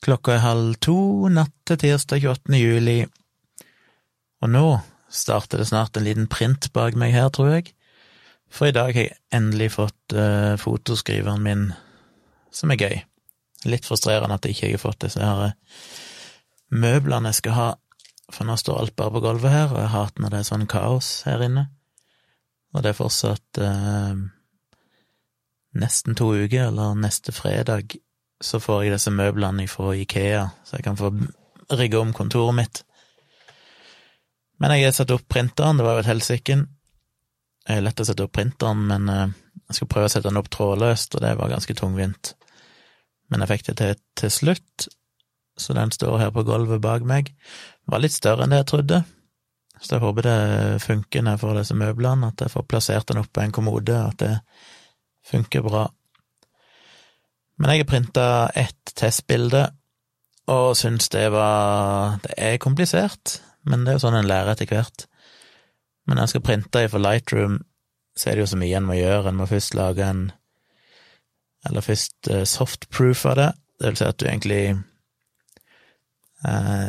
Klokka er halv to natt til tirsdag 28. juli, og nå starter det snart en liten print bak meg her, tror jeg, for i dag har jeg endelig fått uh, fotoskriveren min, som er gøy. Litt frustrerende at jeg ikke har fått disse her eh, møblene jeg skal ha, for nå står alt bare på gulvet her, og jeg hater når det er sånn kaos her inne. Og det er fortsatt uh, nesten to uker, eller neste fredag, så får jeg disse møblene fra Ikea, så jeg kan få rigge om kontoret mitt. Men jeg har satt opp printeren, det var jo et helsike. Det er lett å sette opp printeren, men eh, jeg skulle prøve å sette den opp trådløst, og det var ganske tungvint. Men jeg fikk det til til slutt, så den står her på gulvet bak meg. Den var litt større enn det jeg trodde, så jeg håper det funker når jeg får disse møblene, at jeg får plassert den opp på en kommode, at det funker bra. Men jeg har printa ett testbilde, og syns det var Det er komplisert, men det er jo sånn en lærer etter hvert. Men når en skal printe for Lightroom, så er det jo så mye en må gjøre. En må først lage en Eller først uh, softproof av det, det vil si at du egentlig eh,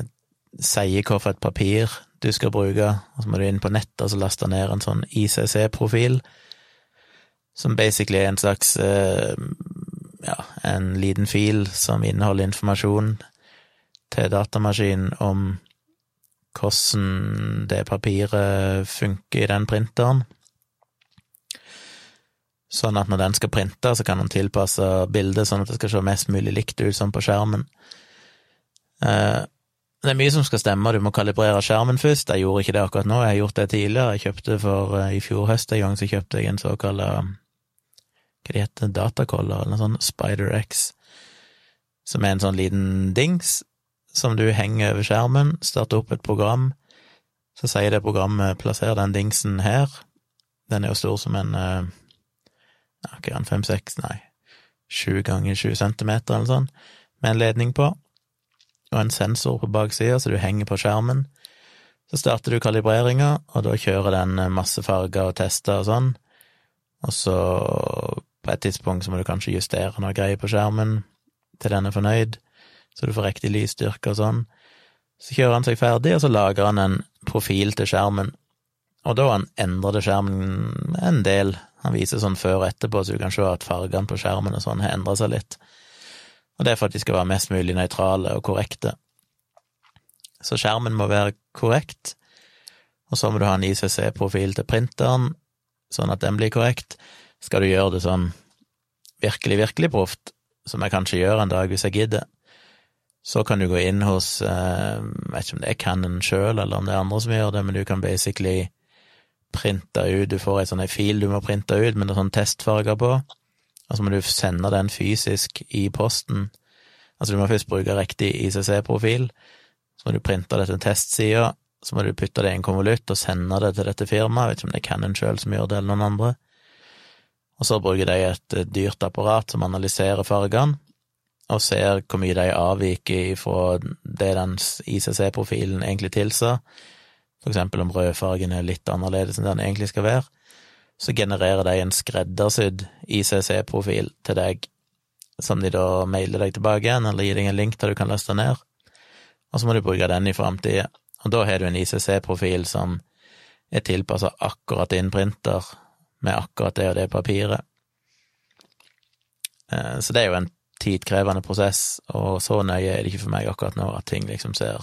sier hvilket papir du skal bruke, og så må du inn på nettet og så laste ned en sånn ICC-profil, som basically er en slags uh, ja, en liten fil som inneholder informasjon til datamaskinen om hvordan det papiret funker i den printeren. Sånn at når den skal printe, så kan den tilpasse bildet sånn at det skal se mest mulig likt ut som på skjermen. Eh, det er mye som skal stemme, du må kalibrere skjermen først. Jeg gjorde ikke det akkurat nå, jeg har gjort det tidligere. Jeg kjøpte for eh, i fjor høst en gang, så kjøpte jeg en såkalla hva det heter, datakoller, eller noe sånt, Spider-X, som er en sånn liten dings som du henger over skjermen, starter opp et program, så sier det programmet plasser den dingsen her, den er jo stor som en ja, hva er den, fem-seks, nei, sju ganger sju centimeter eller sånn, med en ledning på, og en sensor på baksida, så du henger på skjermen. Så starter du kalibreringa, og da kjører den masse farger og tester og sånn, og så på et tidspunkt så må du kanskje justere noe greier på skjermen til den er fornøyd, så du får riktig lysstyrke og sånn. Så kjører han seg ferdig, og så lager han en profil til skjermen. Og da han endrer det skjermen en del. Han viser sånn før og etterpå, så du kan se at fargene på skjermen og sånn har endra seg litt. Og det er for at de skal være mest mulig nøytrale og korrekte. Så skjermen må være korrekt, og så må du ha en ICC-profil til printeren, sånn at den blir korrekt. Skal du gjøre det sånn virkelig, virkelig proft, som jeg kanskje gjør en dag hvis jeg gidder, så kan du gå inn hos eh, Jeg vet ikke om det er Cannon sjøl, eller om det er andre som gjør det, men du kan basically printe ut Du får ei sånn fil du må printe ut med noen sånn testfarger på, og så må du sende den fysisk i posten. Altså, du må først bruke riktig ICC-profil, så må du printe det til testsida, så må du putte det i en konvolutt og sende det til dette firmaet, jeg vet ikke om det er Cannon sjøl som gjør det, eller noen andre. Og så bruker de et dyrt apparat som analyserer fargene, og ser hvor mye de avviker fra det den ICC-profilen egentlig tilsa, for eksempel om rødfargen er litt annerledes enn den egentlig skal være, så genererer de en skreddersydd ICC-profil til deg, som de da mailer deg tilbake igjen, eller gir deg en link der du kan laste ned, og så må du bruke den i framtida, og da har du en ICC-profil som er tilpassa akkurat din printer, med akkurat det og det papiret. Eh, så det er jo en tidkrevende prosess, og så nøye er det ikke for meg akkurat nå at ting liksom ser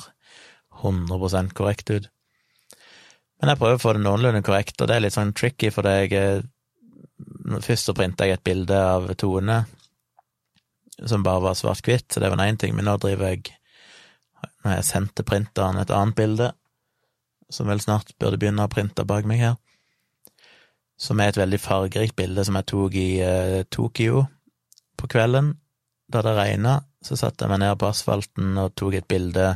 100% korrekt ut. Men jeg prøver å få det noenlunde korrekt, og det er litt sånn tricky, for jeg eh, Først så printa jeg et bilde av Tone som bare var svart-hvitt, så det var én ting, men nå driver jeg Nå har jeg sendt til printeren et annet bilde, som vel snart burde begynne å printe bak meg her, som er et veldig fargerikt bilde som jeg tok i eh, Tokyo på kvelden, da det regna, så satte jeg meg ned på asfalten og tok et bilde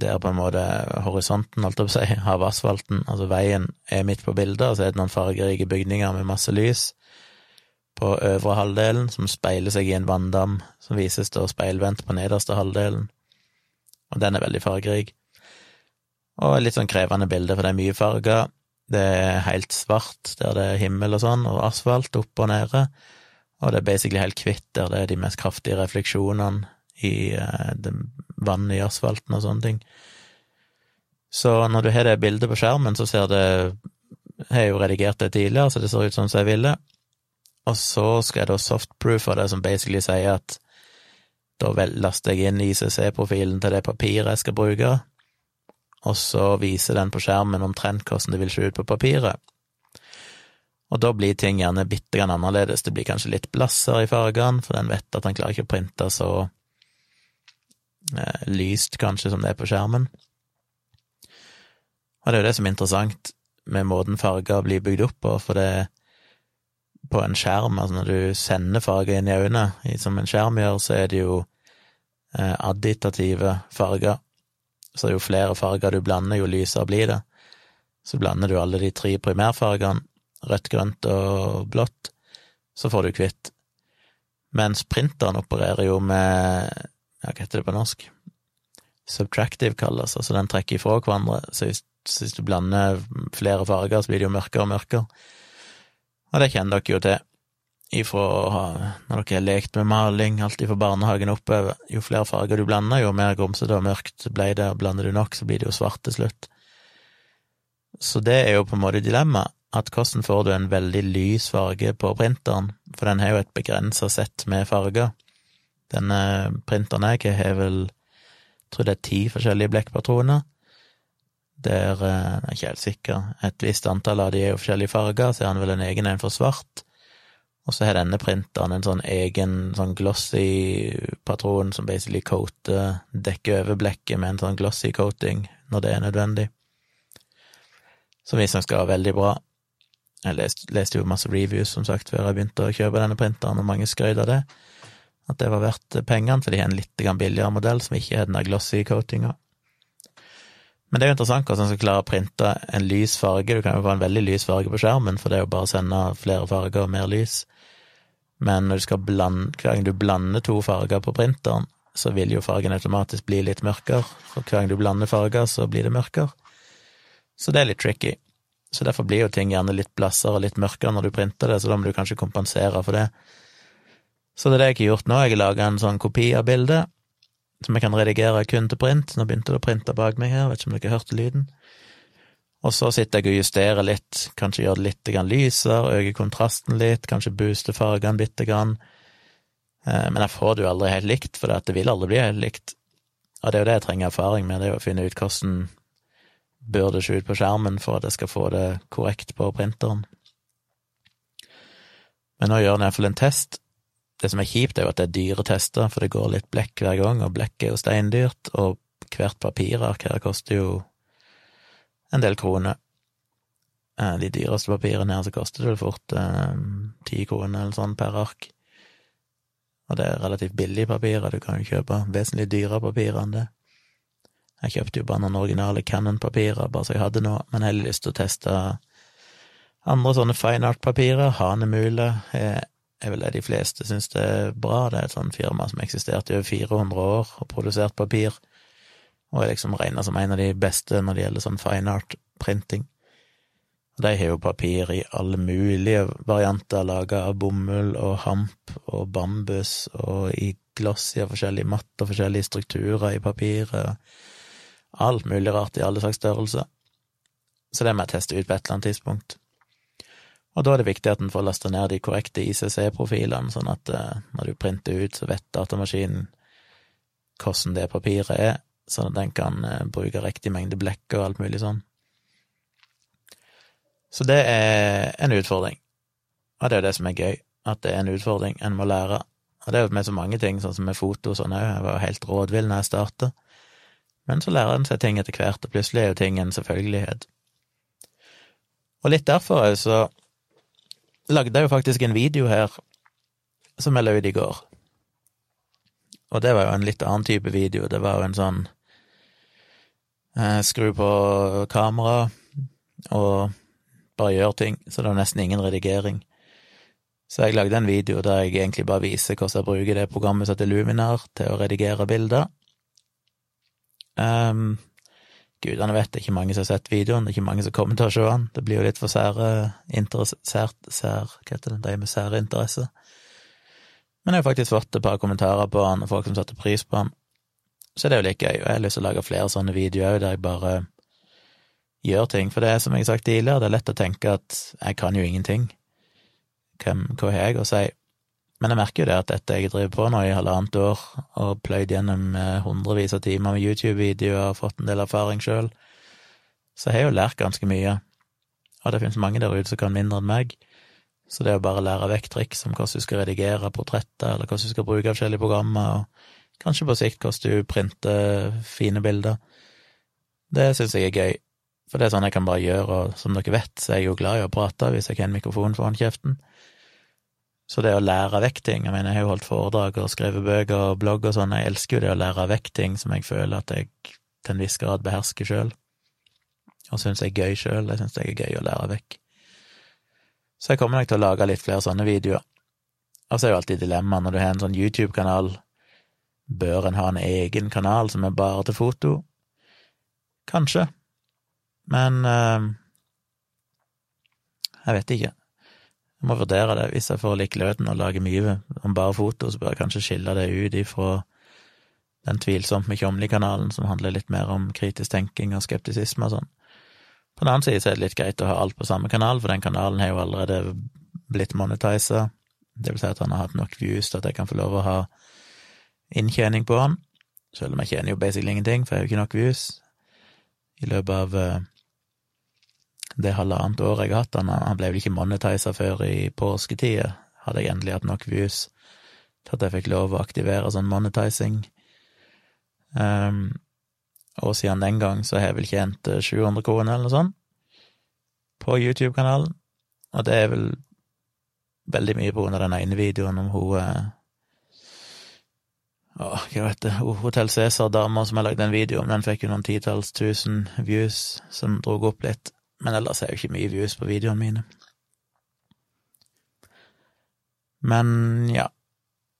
der på en måte horisonten, holdt jeg på å si, av asfalten, altså veien, er midt på bildet, og så er det noen fargerike bygninger med masse lys på øvre halvdelen, som speiler seg i en vanndam som vises da speilvendt på nederste halvdelen, og den er veldig fargerik. Og litt sånn krevende bilde, for det er mye farger. Det er helt svart der det er himmel og sånn, og asfalt oppe og nede og det er basically helt hvitt der det er de mest kraftige refleksjonene i eh, det, i asfalten og sånne ting. Så når du har det bildet på skjermen, så ser det Jeg har jo redigert det tidligere, så det ser ut som jeg ville. Og så skal jeg da softproofe det, som basically sier at da laster jeg inn ICC-profilen til det papiret jeg skal bruke, og så viser den på skjermen omtrent hvordan det vil se ut på papiret. Og da blir ting gjerne bitte grann annerledes, det blir kanskje litt blasser i fargene, for den vet at den klarer ikke å printe så eh, lyst, kanskje, som det er på skjermen. Og det er jo det som er interessant med måten farger blir bygd opp på, for det på en skjerm, altså når du sender farger inn i øynene, som en skjerm gjør, så er det jo eh, additative farger. Så jo flere farger du blander, jo lysere blir det. Så blander du alle de tre primærfargene, rødt, grønt og blått, så får du hvitt. Mens printeren opererer jo med ja, hva heter det på norsk? Subtractive kalles, altså den trekker ifra hverandre, så hvis, hvis du blander flere farger, så blir det jo mørkere og mørkere. Og det kjenner dere jo til ifra når dere har lekt med maling, alt ifra barnehagen oppover. Jo flere farger du blander, jo mer grumsete og mørkt ble det, blander du nok, så blir det jo svart til slutt. Så det er jo på en måte dilemmaet, at hvordan får du en veldig lys farge på printeren, for den har jo et begrensa sett med farger. Denne printeren jeg har, vel, jeg tror det er ti forskjellige blekkpatroner, der eh, Jeg er ikke helt sikker. Et visst antall av de er jo forskjellige farger, så er han vel en egen en for svart. Og så har denne printeren en sånn egen sånn glossy patron som basically coater, dekker over blekket med en sånn glossy coating når det er nødvendig. Som visstnok skal være veldig bra. Jeg leste, leste, jo masse reviews, som sagt, før jeg begynte å kjøpe denne printeren, og mange skrøt av det. At det var verdt pengene, for de har en litt billigere modell som ikke har den der glossy coatinga. Men det er jo interessant hvordan en skal klare å printe en lys farge. Du kan jo få en veldig lys farge på skjermen, for det er jo bare å sende flere farger og mer lys. Men når du skal blande, hver gang du blander to farger på printeren, så vil jo fargen automatisk bli litt mørkere. For hver gang du blander farger, så blir det mørkere. Så det er litt tricky. Så derfor blir jo ting gjerne litt blassere og litt mørkere når du printer det, så da må du kanskje kompensere for det. Så det er det jeg har gjort nå. Jeg har laga en sånn kopi av bildet som jeg kan redigere kun til print. Nå begynte det å printe bak meg her, vet ikke om dere hørte lyden. Og så sitter jeg og justerer litt, kanskje gjør det litt lysere, øker kontrasten litt, kanskje booster fargene bitte grann. Eh, men jeg får det jo aldri helt likt, for det vil aldri bli helt likt. Og det er jo det jeg trenger erfaring med, det er å finne ut hvordan bør det se ut på skjermen for at jeg skal få det korrekt på printeren. Men nå gjør jeg iallfall en test, det som er kjipt, er jo at det er dyre tester, for det går litt blekk hver gang, og blekk er jo steindyrt, og hvert papirark her koster jo en del kroner. Eh, de dyreste papirene her så koster det fort eh, ti eh, kroner eller sånn per ark. Og det er relativt billige papirer, du kan jo kjøpe vesentlig dyrere papirer enn det. Jeg kjøpte jo bare noen originale Cannon-papirer, bare så jeg hadde noe, men jeg har lyst til å teste andre sånne fine art-papirer. Hanemule er er vel det de fleste syns det er bra. Det er et sånt firma som eksistert i over 400 år og produsert papir, og er liksom regna som en av de beste når det gjelder sånn fine art-printing. De har jo papir i alle mulige varianter, laga av bomull og hamp og bambus, og i glass i matt og forskjellige strukturer i papiret. Alt mulig rart i alle slags størrelser. Så det må jeg teste ut på et eller annet tidspunkt. Og da er det viktig at en får lasta ned de korrekte ICC-profilene, sånn at uh, når du printer ut, så vet datamaskinen hvordan det papiret er, sånn at den kan uh, bruke riktig mengde blekk og alt mulig sånn. Så det er en utfordring, og det er jo det som er gøy, at det er en utfordring en må lære. Og det er jo med så mange ting, sånn som med foto og sånn òg, jeg var jo helt rådvill når jeg starta, men så lærer en seg ting etter hvert, og plutselig er jo ting en selvfølgelighet. Og litt derfor òg så lagde jeg jo faktisk en video her som jeg la ut i går. Og det var jo en litt annen type video. Det var jo en sånn eh, skru på kamera og bare gjør ting, så det var nesten ingen redigering. Så jeg lagde en video der jeg egentlig bare viser hvordan jeg bruker det programmet som heter Luminar til å redigere bilder. Um, Gudene vet, det er ikke mange som har sett videoen, det er ikke mange som kommer til å se den. Det blir jo litt for sære interessert sær, Hva heter det, de med sære interesse. Men jeg har faktisk fått et par kommentarer på han, og folk som satte pris på han. Så det er jo litt gøy, og jeg har lyst til å lage flere sånne videoer der jeg bare gjør ting. For det er som jeg har sagt tidligere, det er lett å tenke at jeg kan jo ingenting. Hvem, hva har jeg å si? Men jeg merker jo det at dette jeg driver på nå i halvannet år, og pløyd gjennom eh, hundrevis av timer med YouTube-videoer og fått en del erfaring sjøl, så jeg har jo lært ganske mye. Og det finnes mange der ute som kan mindre enn meg. Så det å bare lære vekk triks om hvordan du skal redigere portretter, eller hvordan du skal bruke forskjellige programmer, og kanskje på sikt hvordan du printer fine bilder, det syns jeg er gøy. For det er sånn jeg kan bare gjøre, og som dere vet, så er jeg jo glad i å prate hvis jeg har en mikrofon foran kjeften. Så det å lære vekk ting Jeg mener, jeg har jo holdt foredrag og skrevet bøker og blogg og sånn, jeg elsker jo det å lære vekk ting som jeg føler at jeg til en viss grad behersker sjøl, og syns er gøy sjøl. Jeg syns det er gøy å lære vekk. Så jeg kommer nok til å lage litt flere sånne videoer. Og så er jo alltid dilemmaet når du har en sånn YouTube-kanal, bør en ha en egen kanal som er bare til foto? Kanskje. Men øh, jeg vet ikke. Jeg må vurdere det. Hvis jeg får like løten og lager mye om bare foto, så bør jeg kanskje skille det ut ifra den tvilsomt Tjomli-kanalen, som handler litt mer om kritisk tenking og skeptisisme og sånn. På den annen side så er det litt greit å ha alt på samme kanal, for den kanalen har jo allerede blitt monetisa. Det vil si at han har hatt nok views til at jeg kan få lov å ha inntjening på han. Selv om jeg tjener jo basically ingenting, for jeg har jo ikke nok views. I løpet av uh, det halvannet året jeg har hatt han, han ble vel ikke monetiser før i påsketida, hadde jeg endelig hatt nok views til at jeg fikk lov å aktivere sånn monetizing. Um, og siden den gang så har jeg vel tjent 700 kroner eller noe sånt på YouTube-kanalen, og det er vel veldig mye på grunn av den ene videoen om hun eh, Åh, hva vet det, Hotell Cæsar-dama som har lagd en video om, den fikk jo noen titalls tusen views, som drog opp litt. Men ellers er jo ikke mye views på videoene mine. Men ja,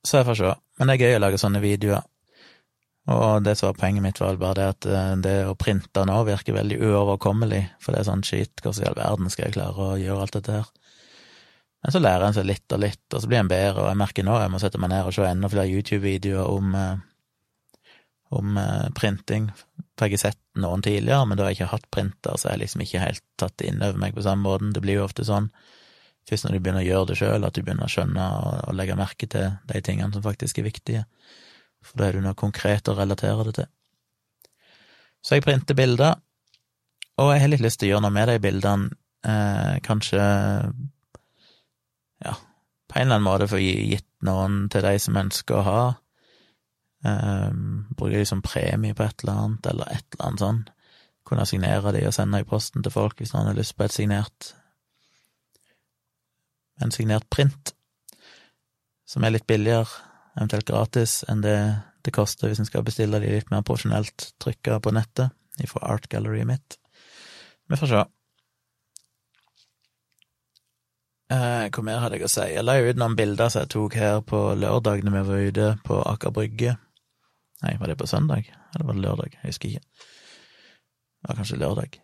så jeg får se. Men det er gøy å lage sånne videoer. Og det som var poenget mitt, var bare det at eh, det å printe nå virker veldig uoverkommelig, for det er sånn shit, hvordan i all verden skal jeg klare å gjøre alt dette her? Men så lærer en seg litt og litt, og så blir en bedre, og jeg merker nå jeg må sette meg ned og se enda flere YouTube-videoer om eh, om eh, printing, for jeg har sett noen tidligere, men da har jeg ikke hatt printer, så jeg har liksom ikke helt tatt det inn over meg på samme måten. Det blir jo ofte sånn, først når du begynner å gjøre det sjøl, at du begynner å skjønne og, legge merke til de tingene som faktisk er viktige, for da er du noe konkret å relatere det til. Så jeg printer bilder, og jeg har litt lyst til å gjøre noe med de bildene, eh, kanskje ja, på en eller annen måte få gitt noen til de som ønsker å ha Um, bruke de som premie på et eller annet, eller et eller annet sånn. Kunne signere de og sende i posten til folk hvis noen har lyst på et signert En signert print, som er litt billigere, eventuelt gratis, enn det det koster hvis en skal bestille de litt mer profesjonelt trykka på nettet, ifra Art Galleryet mitt. Vi får se. Uh, hva mer hadde jeg å si? Jeg la ut noen bilder som jeg tok her på lørdag når vi var ute på Aker Brygge Nei, var det på søndag, eller var det lørdag? Jeg husker ikke. Det var kanskje lørdag.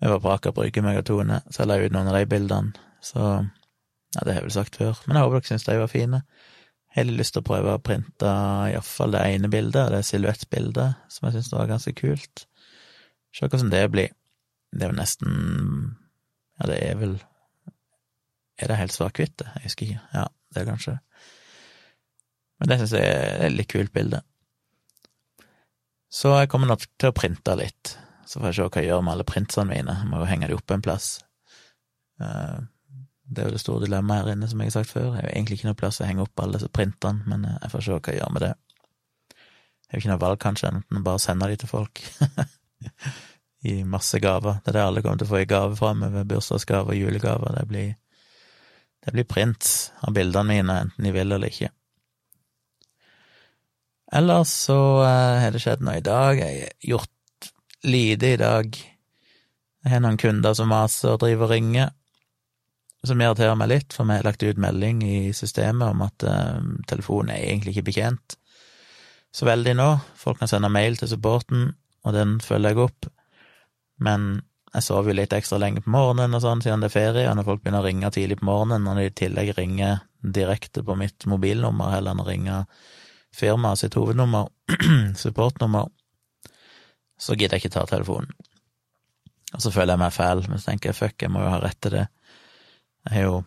Vi var på Aker Brygge, meg og Tone, så jeg la ut noen av de bildene, så ja, det har jeg vel sagt før, men jeg håper dere syns de var fine. Jeg har lyst til å prøve å printe iallfall det ene bildet, det silhuettbildet, som jeg syns var ganske kult. Se hvordan det blir. Det er jo nesten Ja, det er vel Er det helt svart-hvitt, det? Jeg husker ikke. Ja, det er kanskje Men det syns jeg er et litt kult bilde. Så jeg kommer nok til å printe litt. Så får jeg se hva jeg gjør med alle printsene mine. Jeg må jo henge de opp en plass. Eh, det er jo det store dilemmaet her inne, som jeg har sagt før. Jeg har egentlig ikke noe plass å henge opp alle disse printene, men eh, jeg får se hva jeg gjør med det. Jeg har ikke noe valg, kanskje, enten bare sende de til folk. I masse gaver. Det er det alle kommer til å få i gave framover. Bursdagsgaver, og julegaver. Det blir, det blir print av bildene mine, enten de vil eller ikke. Ellers så uh, har det skjedd noe i dag. Jeg har gjort lite i dag. Jeg har noen kunder som maser og driver og ringer, som irriterer meg litt, for vi har lagt ut melding i systemet om at uh, telefonen er egentlig ikke betjent så veldig nå. Folk kan sende mail til supporten, og den følger jeg opp, men Jeg sover jo litt ekstra lenge på morgenen og sånn siden det er ferie, og når folk begynner å ringe tidlig på morgenen, når de i tillegg ringer direkte på mitt mobilnummer heller enn å ringe firmaet sitt hovednummer, supportnummer, så gidder jeg ikke ta telefonen. Og så føler jeg meg fæl, men så tenker jeg fuck, jeg må jo ha rett til det. Jeg har jo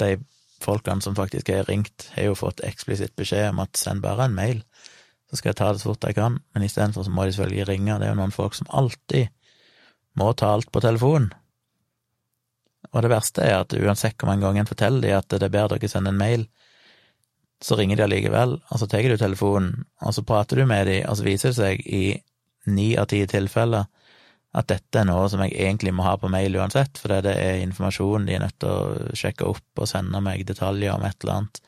De folkene som faktisk har ringt, har jo fått eksplisitt beskjed om at send bare en mail, så skal jeg ta det så fort jeg kan, men istedenfor så må de selvfølgelig ringe. Det er jo noen folk som alltid må ta alt på telefon. Og det verste er at uansett hvor mange ganger en forteller de at det er bedre dere sender en mail, så ringer de allikevel, og så tar du telefonen, og så prater du med dem, og så viser det seg i ni av ti tilfeller at dette er noe som jeg egentlig må ha på mail uansett, fordi det er informasjon de er nødt til å sjekke opp og sende meg detaljer om et eller annet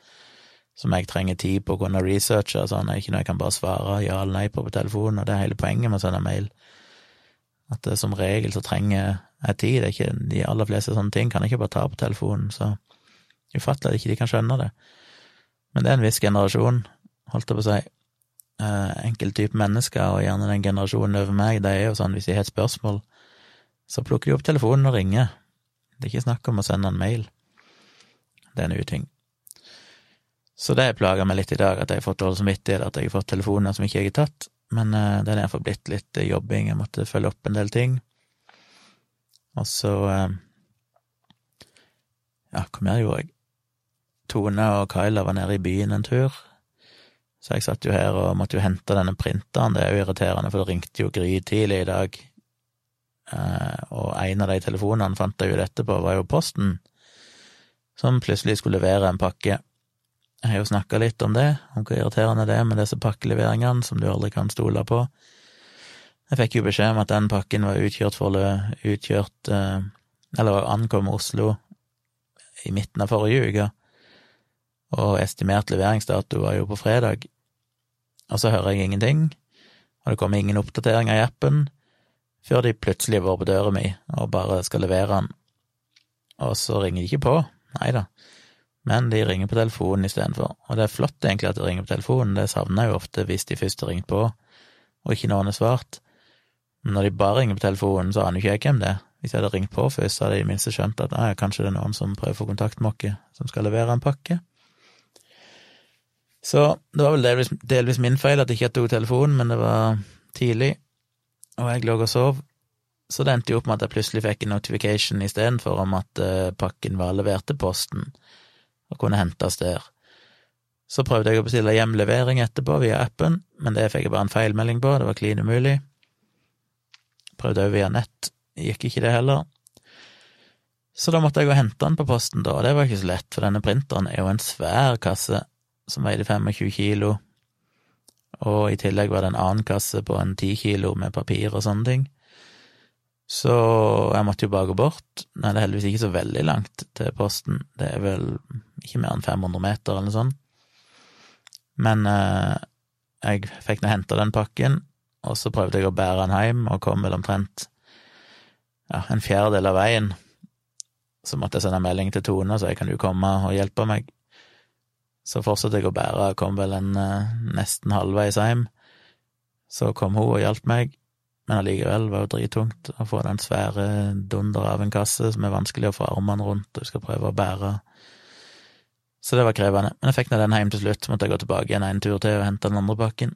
som jeg trenger tid på å kunne researche sånn, ikke noe jeg kan bare svare ja eller nei på på telefonen, og det er hele poenget med å sende mail. At det, som regel så trenger jeg tid, ikke de aller fleste sånne ting kan jeg ikke bare ta på telefonen, så ufattelig at ikke de kan skjønne det. Men det er en viss generasjon, holdt jeg på å si, eh, enkel type mennesker, og gjerne den generasjonen over meg, det er jo sånn hvis de har et spørsmål, så plukker de opp telefonen og ringer. Det er ikke snakk om å sende en mail. Det er en uting. Så det plager meg litt i dag, at jeg har fått dårlig samvittighet, at jeg har fått telefoner som ikke jeg har tatt, men uh, det er derfor blitt litt uh, jobbing, jeg måtte følge opp en del ting. Og så uh, Ja, hva mer gjorde jeg? Tone og Kyla var nede i byen en tur, så jeg satt jo her og måtte jo hente denne printeren, det er jo irriterende, for det ringte jo grytidlig i dag, eh, og en av de telefonene fant jeg jo dette på, var jo Posten, som plutselig skulle levere en pakke. Jeg har jo snakka litt om det, om hvor irriterende det er med disse pakkeleveringene som du aldri kan stole på. Jeg fikk jo beskjed om at den pakken var utkjørt for utkjørt eh, Eller ankom Oslo i midten av forrige uke, og estimert leveringsdato var jo på fredag og så hører jeg ingenting, og det kommer ingen oppdateringer i appen før de plutselig har vært på døra mi og bare skal levere den. Og så ringer de ikke på, nei da, men de ringer på telefonen istedenfor. Og det er flott egentlig at de ringer på telefonen, det savner jeg jo ofte hvis de først har ringt på og ikke noen har svart. Men når de bare ringer på telefonen, så aner jo ikke jeg hvem det er. Hvis jeg hadde ringt på først, så hadde jeg i minste skjønt at ah, kanskje det er noen som prøver å få kontakt med oss, som skal levere en pakke. Så det var vel delvis, delvis min feil at jeg ikke tok telefonen, men det var tidlig, og jeg lå og sov. Så det endte jo opp med at jeg plutselig fikk en notification istedenfor om at uh, pakken var levert til posten og kunne hentes der. Så prøvde jeg å bestille hjemlevering etterpå via appen, men det fikk jeg bare en feilmelding på, det var klin umulig. Prøvde òg via nett, gikk ikke det heller. Så da måtte jeg gå og hente den på posten, da, og det var ikke så lett, for denne printeren er jo en svær kasse som veide 25 kilo, og i tillegg var det en annen kasse på en 10 kilo med papir og sånne ting. Så jeg måtte jo bare gå bort. Det er heldigvis ikke så veldig langt til posten, det er vel ikke mer enn 500 meter eller noe sånt. Men eh, jeg fikk nå henta den pakken, og så prøvde jeg å bære den hjem, og kom vel omtrent ja, en fjerdedel av veien. Så måtte jeg sende melding til Tone, så jeg kan jo komme og hjelpe meg. Så fortsatte jeg å bære, kom vel en uh, nesten halvveis hjem. Så kom hun og hjalp meg, men allikevel var det drittungt å få den svære dunder av en kasse som er vanskelig å få armene rundt og skal prøve å bære. Så det var krevende. Men jeg fikk nå den hjem til slutt, måtte jeg gå tilbake igjen en tur til og hente den andre pakken.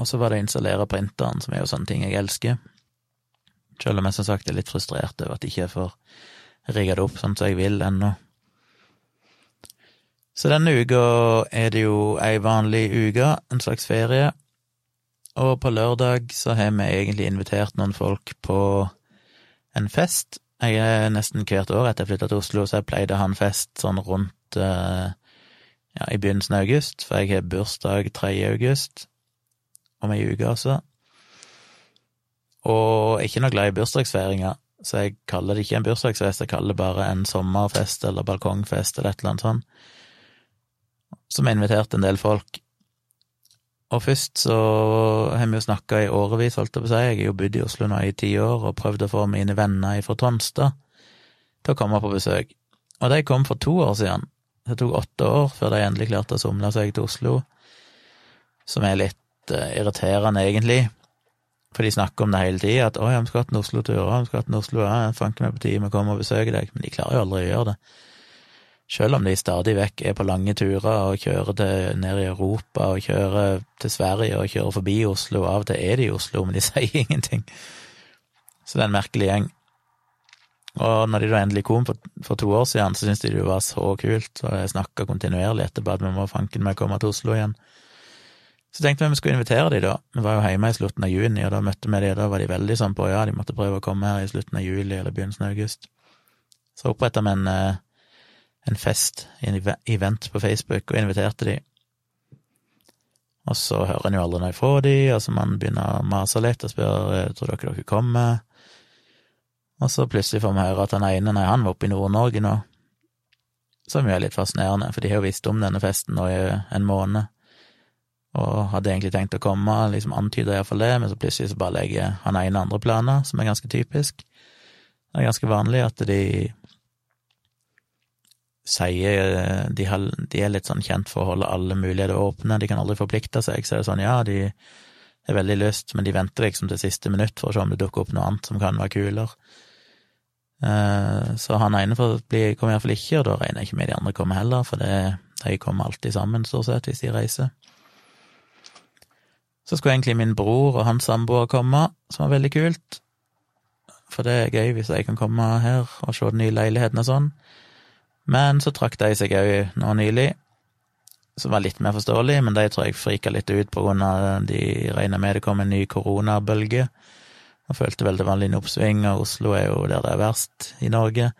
Og så var det å installere printeren, som er jo sånne ting jeg elsker. Selv om jeg som sagt er litt frustrert over at jeg ikke får rigga det opp sånn som jeg vil ennå. Så denne uka er det jo ei vanlig uke, en slags ferie, og på lørdag så har vi egentlig invitert noen folk på en fest. Jeg er nesten hvert år etter jeg flytta til Oslo, så jeg pleide å ha en fest sånn rundt eh, ja, i begynnelsen av august, for jeg har bursdag 3. august, om ei uke altså. Og jeg er ikke noe glad i bursdagsfeiringer, så jeg kaller det ikke en bursdagsfest, jeg kaller det bare en sommerfest eller balkongfest eller et eller annet sånt som har invitert en del folk. Og først så har vi jo snakka i årevis, holdt jeg på å si, jeg har jo bodd i Oslo nå i ti år og prøvd å få mine venner fra Tonstad til å komme på besøk. Og de kom for to år siden. Det tok åtte år før de endelig klarte å somle seg til Oslo, som er litt uh, irriterende, egentlig. For de snakker om det hele tida, at 'å vi skal hatt en Oslo-tur', 'å, vi skal hatt en Oslo', ja, fanken meg på tide vi kommer og besøker deg', men de klarer jo aldri å gjøre det. Selv om de stadig vekk er på lange turer og kjører til, ned i Europa og kjører til Sverige og kjører forbi Oslo, av og til er de i Oslo, men de sier ingenting. Så det er en merkelig gjeng. Og når de da endelig kom for, for to år siden, så syntes de det var så kult, og jeg snakka kontinuerlig etterpå at vi må fanken meg komme til Oslo igjen. Så tenkte vi at vi skulle invitere de da. Vi var jo hjemme i slutten av juni, og da møtte vi de, da var de veldig sånn på ja, de måtte prøve å komme her i slutten av juli eller begynnelsen av august. Så oppretta vi en, eh, en fest, en event på Facebook, og inviterte de. Og så hører en jo aldri noe fra de, og så man begynner å mase litt og spørre eh, tror dere dere kommer. Og så plutselig får vi høre at han ene, nei, han var oppe i Nord-Norge nå, som jo er litt fascinerende, for de har jo visst om denne festen nå i en måned og hadde egentlig tenkt å komme, liksom antyda iallfall det, men så plutselig så bare legger han ene andre planer, som er ganske typisk. Det er ganske vanlig at de sier de, har, de, er litt sånn kjent for å holde alle muligheter åpne, de kan aldri forplikte seg, så er det sånn ja, de er veldig lyst, men de venter liksom til siste minutt for å se om det dukker opp noe annet som kan være kulere. Eh, så han ene bli, kommer iallfall ikke, og da regner jeg ikke med de andre kommer heller, for det, de kommer alltid sammen, stort sett, hvis de reiser. Så skulle egentlig min bror og hans samboer komme, som var veldig kult. For det er gøy hvis jeg kan komme her og se den nye leiligheten og sånn. Men så trakk de seg òg nå nylig, som var litt mer forståelig, men de tror jeg frika litt ut på grunn av de regna med det kom en ny koronabølge, og følte vel det var en oppsving, og Oslo er jo der det er verst i Norge.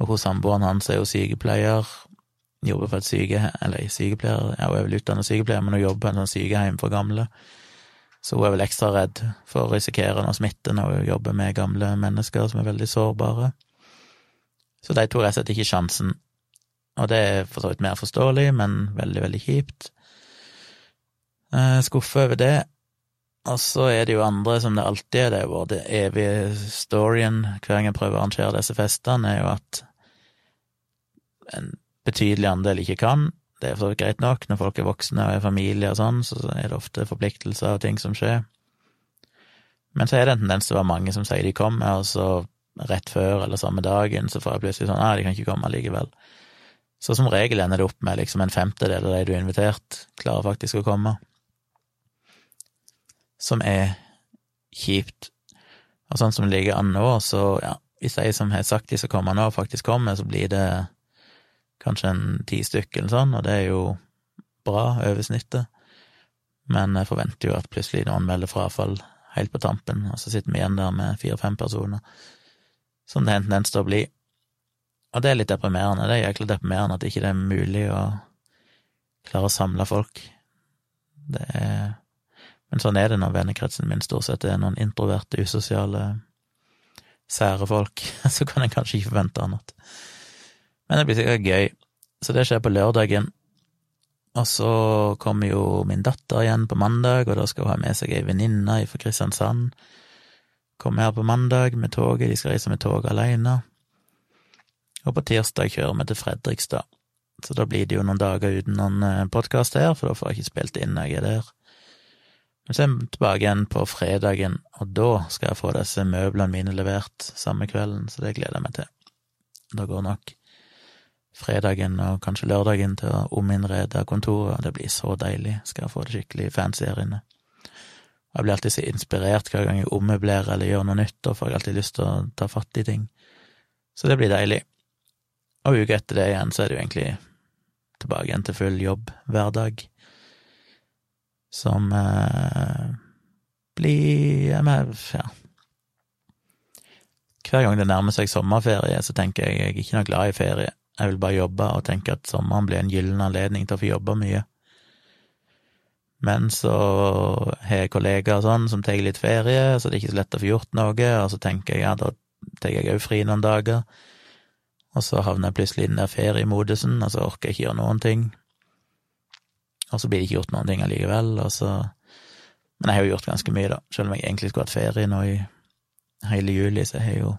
Og hun samboeren hans er jo sykepleier, jobber for et syke... Eller sykepleier, ja, hun er vel utdannet sykepleier, men hun jobber på en sånn sykehjem for gamle. Så hun er vel ekstra redd for å risikere noe smitte når hun jobber med gamle mennesker som er veldig sårbare. Så de tok rett og slett ikke sjansen. Og det er for så vidt mer forståelig, men veldig, veldig kjipt. Skuffe Skuffa over det. Og så er det jo andre, som det alltid er, det er jo det evige storyen hver gang jeg prøver å arrangere disse festene, er jo at en betydelig andel ikke kan. Det er for så vidt greit nok, når folk er voksne og er familie og sånn, så er det ofte forpliktelser og ting som skjer. Men så er det en tendens til å være mange som sier de kommer, og så rett før eller samme dagen så får jeg plutselig sånn nei, de kan ikke komme likevel. Så som regel ender det opp med liksom en femtedel av de du har invitert, klarer faktisk å komme. Som er kjipt. Og sånn som det ligger an nå, så ja, hvis de som har sagt de skal komme nå, faktisk kommer, så blir det kanskje en ti stykker eller sånn, og det er jo bra over snittet. Men jeg forventer jo at plutselig noen melder frafall helt på tampen, og så sitter vi igjen der med fire-fem personer, som det har en tendens til å bli. Og det er litt deprimerende. Det er jækla deprimerende at ikke det er mulig å klare å samle folk. Det er Men sånn er det når vennekretsen min stort sett er noen introverte, usosiale, sære folk. Så kan en kanskje ikke forvente annet. Men det blir sikkert gøy. Så det skjer på lørdagen. Og så kommer jo min datter igjen på mandag, og da skal hun ha med seg ei venninne fra Kristiansand. Kommer her på mandag med toget, de skal reise med toget alene. Og på tirsdag kjører vi til Fredrikstad. Så da blir det jo noen dager uten noen eh, podkast her, for da får jeg ikke spilt inn jeg er der. Men så er vi tilbake igjen på fredagen, og da skal jeg få disse møblene mine levert samme kvelden, så det gleder jeg meg til. Da går nok fredagen og kanskje lørdagen til å ominnrede kontoret. Det blir så deilig. Skal jeg få det skikkelig fancy her inne. Jeg blir alltid så inspirert hver gang jeg ommøblerer eller gjør noe nytt, og får alltid lyst til å ta fatt i ting. Så det blir deilig. Og uka etter det igjen så er det jo egentlig tilbake igjen til full jobb hver dag, som eh, blir ja, Hver gang det nærmer seg sommerferie, så tenker jeg jeg er ikke noe glad i ferie. Jeg vil bare jobbe og tenke at sommeren blir en gyllen anledning til å få jobbe mye. Men så har jeg kollegaer sånn som tar litt ferie, så det er ikke så lett å få gjort noe, og så tenker jeg ja, da tar jeg òg fri noen dager, og så havner jeg plutselig i den der feriemodusen, og så orker jeg ikke gjøre noen ting. Og så blir det ikke gjort noen ting allikevel, og så Men jeg har jo gjort ganske mye, da, selv om jeg egentlig skulle hatt ferie nå i hele juli, så jeg har jo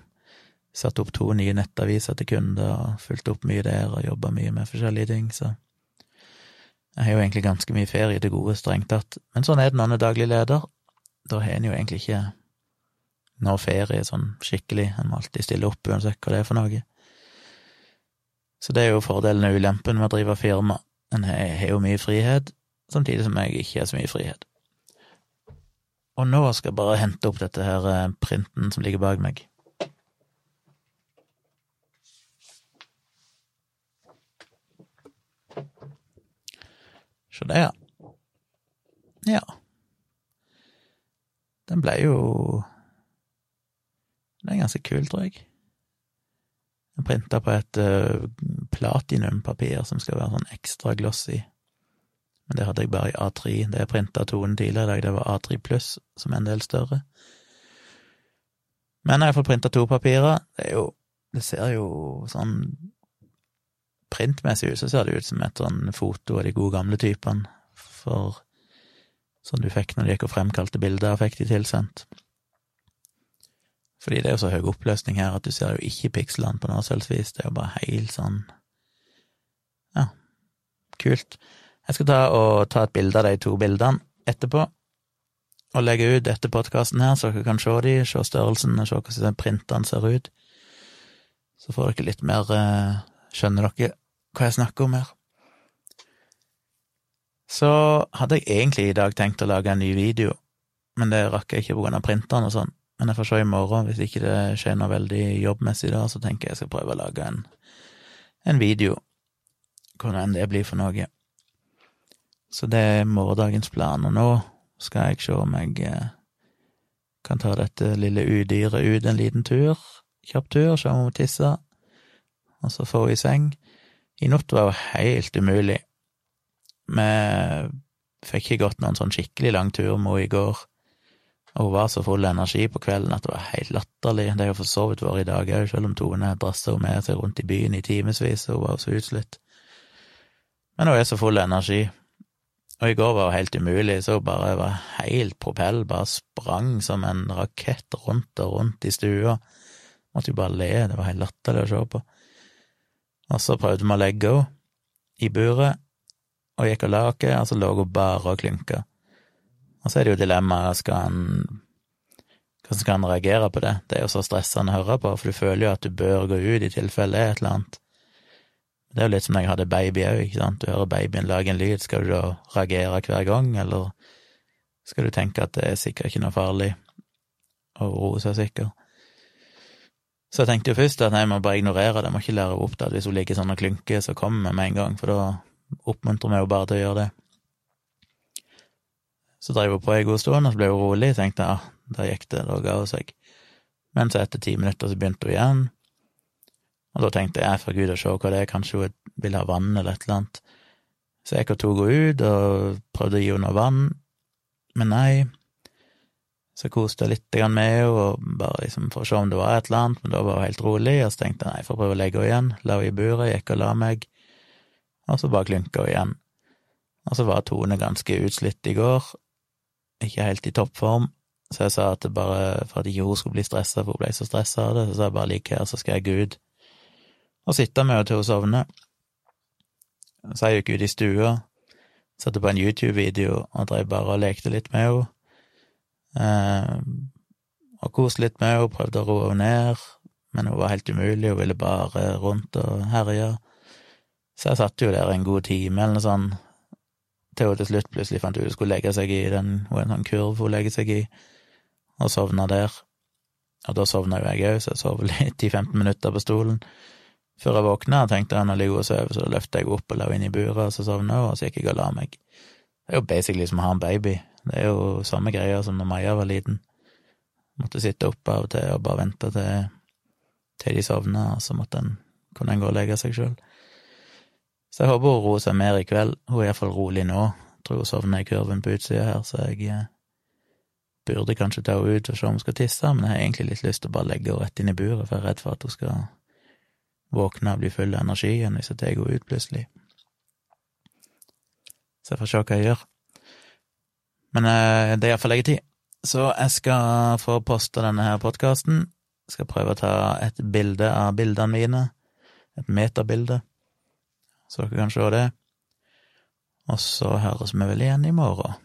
Satt opp to nye nettaviser til kunder og fulgt opp mye der og jobba mye med forskjellige ting, så jeg har jo egentlig ganske mye ferie til gode, strengt tatt. Men sånn er det når en er daglig leder. da har en jo egentlig ikke noe ferie sånn skikkelig, en må alltid stille opp uansett hva det er for noe. Så det er jo fordelen og ulempen med å drive firma. En har jo mye frihet, samtidig som jeg ikke har så mye frihet. Og nå skal jeg bare hente opp dette her eh, printen som ligger bak meg. Se det, ja. Den ble jo Den er ganske kul, tror jeg. Den printa på et uh, platinumpapir som skal være sånn ekstra glossy. Men det hadde jeg bare i A3. Det jeg printa tonen tidligere i dag, det var A3 pluss, som er en del større. Men jeg iallfall printa to papirer. Det er jo Det ser jo sånn printmessig ut, så ser det ut som et sånn foto av de gode gamle typene, for sånn du fikk når du gikk og fremkalte bilder og fikk de tilsendt. Fordi det er jo så høy oppløsning her at du ser jo ikke pikslene på noe selvsvis, det er jo bare helt sånn Ja, kult. Jeg skal ta og ta et bilde av de to bildene etterpå, og legge ut etter podkasten her, så dere kan se de, se størrelsen og se hvordan printene ser ut. Så får dere litt mer eh, Skjønner dere hva jeg snakker om her? Så hadde jeg egentlig i dag tenkt å lage en ny video, men det rakk jeg ikke på grunn av printeren og sånn. Men jeg får se i morgen, hvis ikke det skjer noe veldig jobbmessig da, så tenker jeg jeg skal prøve å lage en, en video, hvordan enn det blir for noe. Så det er morgendagens plan, og nå skal jeg se om jeg eh, kan ta dette lille udyret ut en liten tur, kjapp tur, se om hun tisser, og så får vi seng. I natt var jo helt umulig. Vi fikk ikke gått noen sånn skikkelig lang tur med henne i går, og hun var så full av energi på kvelden at det var helt latterlig. Det har jo for så vidt vært i dag òg, selv om Tone drassa henne med seg rundt i byen i timevis, og hun var så utslitt. Men hun er så full av energi, og i går var det helt umulig, så hun bare var helt propell, bare sprang som en rakett rundt og rundt i stua. Måtte jo bare le, det var helt latterlig å se på. Og så prøvde vi å legge henne i buret, og gikk og la oss, og så lå hun bare og klynka. Og så er det jo dilemmaet, skal han Hvordan skal han reagere på det? Det er jo så stressende å høre på, for du føler jo at du bør gå ut i tilfelle det er et eller annet. Det er jo litt som når jeg hadde baby òg, ikke sant, du hører babyen lage en lyd, skal du da reagere hver gang, eller skal du tenke at det er sikkert ikke noe farlig, og roe seg sikker? Så jeg tenkte jo først at nei, jeg må bare ignorere det, jeg må ikke lære henne opp det, hvis hun ligger sånn og klynker, så kommer vi med en gang, for da oppmuntrer vi jo bare til å gjøre det. Så drev hun på en god stund, og så ble hun rolig, tenkte jeg ah, da gikk det, da ga hun seg. Men så etter ti minutter så begynte hun igjen, og da tenkte jeg for gud å se hva det er, kanskje hun vil ha vann eller et eller annet. Så jeg tok henne ut og prøvde å gi henne noe vann, men nei. Så koste jeg litt med henne, og bare liksom for å se om det var et eller annet, men da var hun helt rolig, og så tenkte jeg nei, jeg får prøve å legge henne igjen. La henne i buret, gikk og la meg, og så bare klynka hun igjen. Og så var Tone ganske utslitt i går, ikke helt i toppform, så jeg sa at det bare for at ikke hun skulle bli stressa, for hun ble så stressa av det, så sa jeg bare ligg her, så skal jeg gå ut og sitte med henne til hun sovner. Så jeg gikk ut i stua, satte på en YouTube-video og drev bare og lekte litt med henne. Eh, og koste litt med henne, prøvde å roe henne ned, men hun var helt umulig, hun ville bare rundt og herje. Så jeg satt jo der en god time eller noe sånt, til hun til slutt plutselig fant ut hun skulle legge seg i den, en sånn kurv hun legger seg i, og sovna der. Og da sovna jo jeg òg, så jeg sov litt i 15 minutter på stolen. Før jeg våkna, tenkte jeg nå ligger hun og sover, så løfter jeg opp og la henne inn i buret, og så sovna hun, og så gikk jeg og la meg. Det er jo basically som å ha en baby. Det er jo samme greia som når Maja var liten. Måtte sitte oppe av og til og bare vente til, til de sovna, og så måtte en, kunne en gå og legge seg sjøl. Så jeg håper hun roer seg mer i kveld. Hun er iallfall rolig nå. Jeg tror hun sovner i kurven på utsida her, så jeg eh, burde kanskje ta henne ut og se om hun skal tisse, men jeg har egentlig litt lyst til å bare legge henne rett inn i buret, for jeg er redd for at hun skal våkne og bli full av energi igjen hvis jeg tar henne ut plutselig. Så jeg får se hva jeg gjør. Men eh, det er iallfall leggetid. Så jeg skal få posta denne her podkasten. Skal prøve å ta et bilde av bildene mine. Et metabilde. Så dere kan se det. Og så høres vi vel igjen i morgen.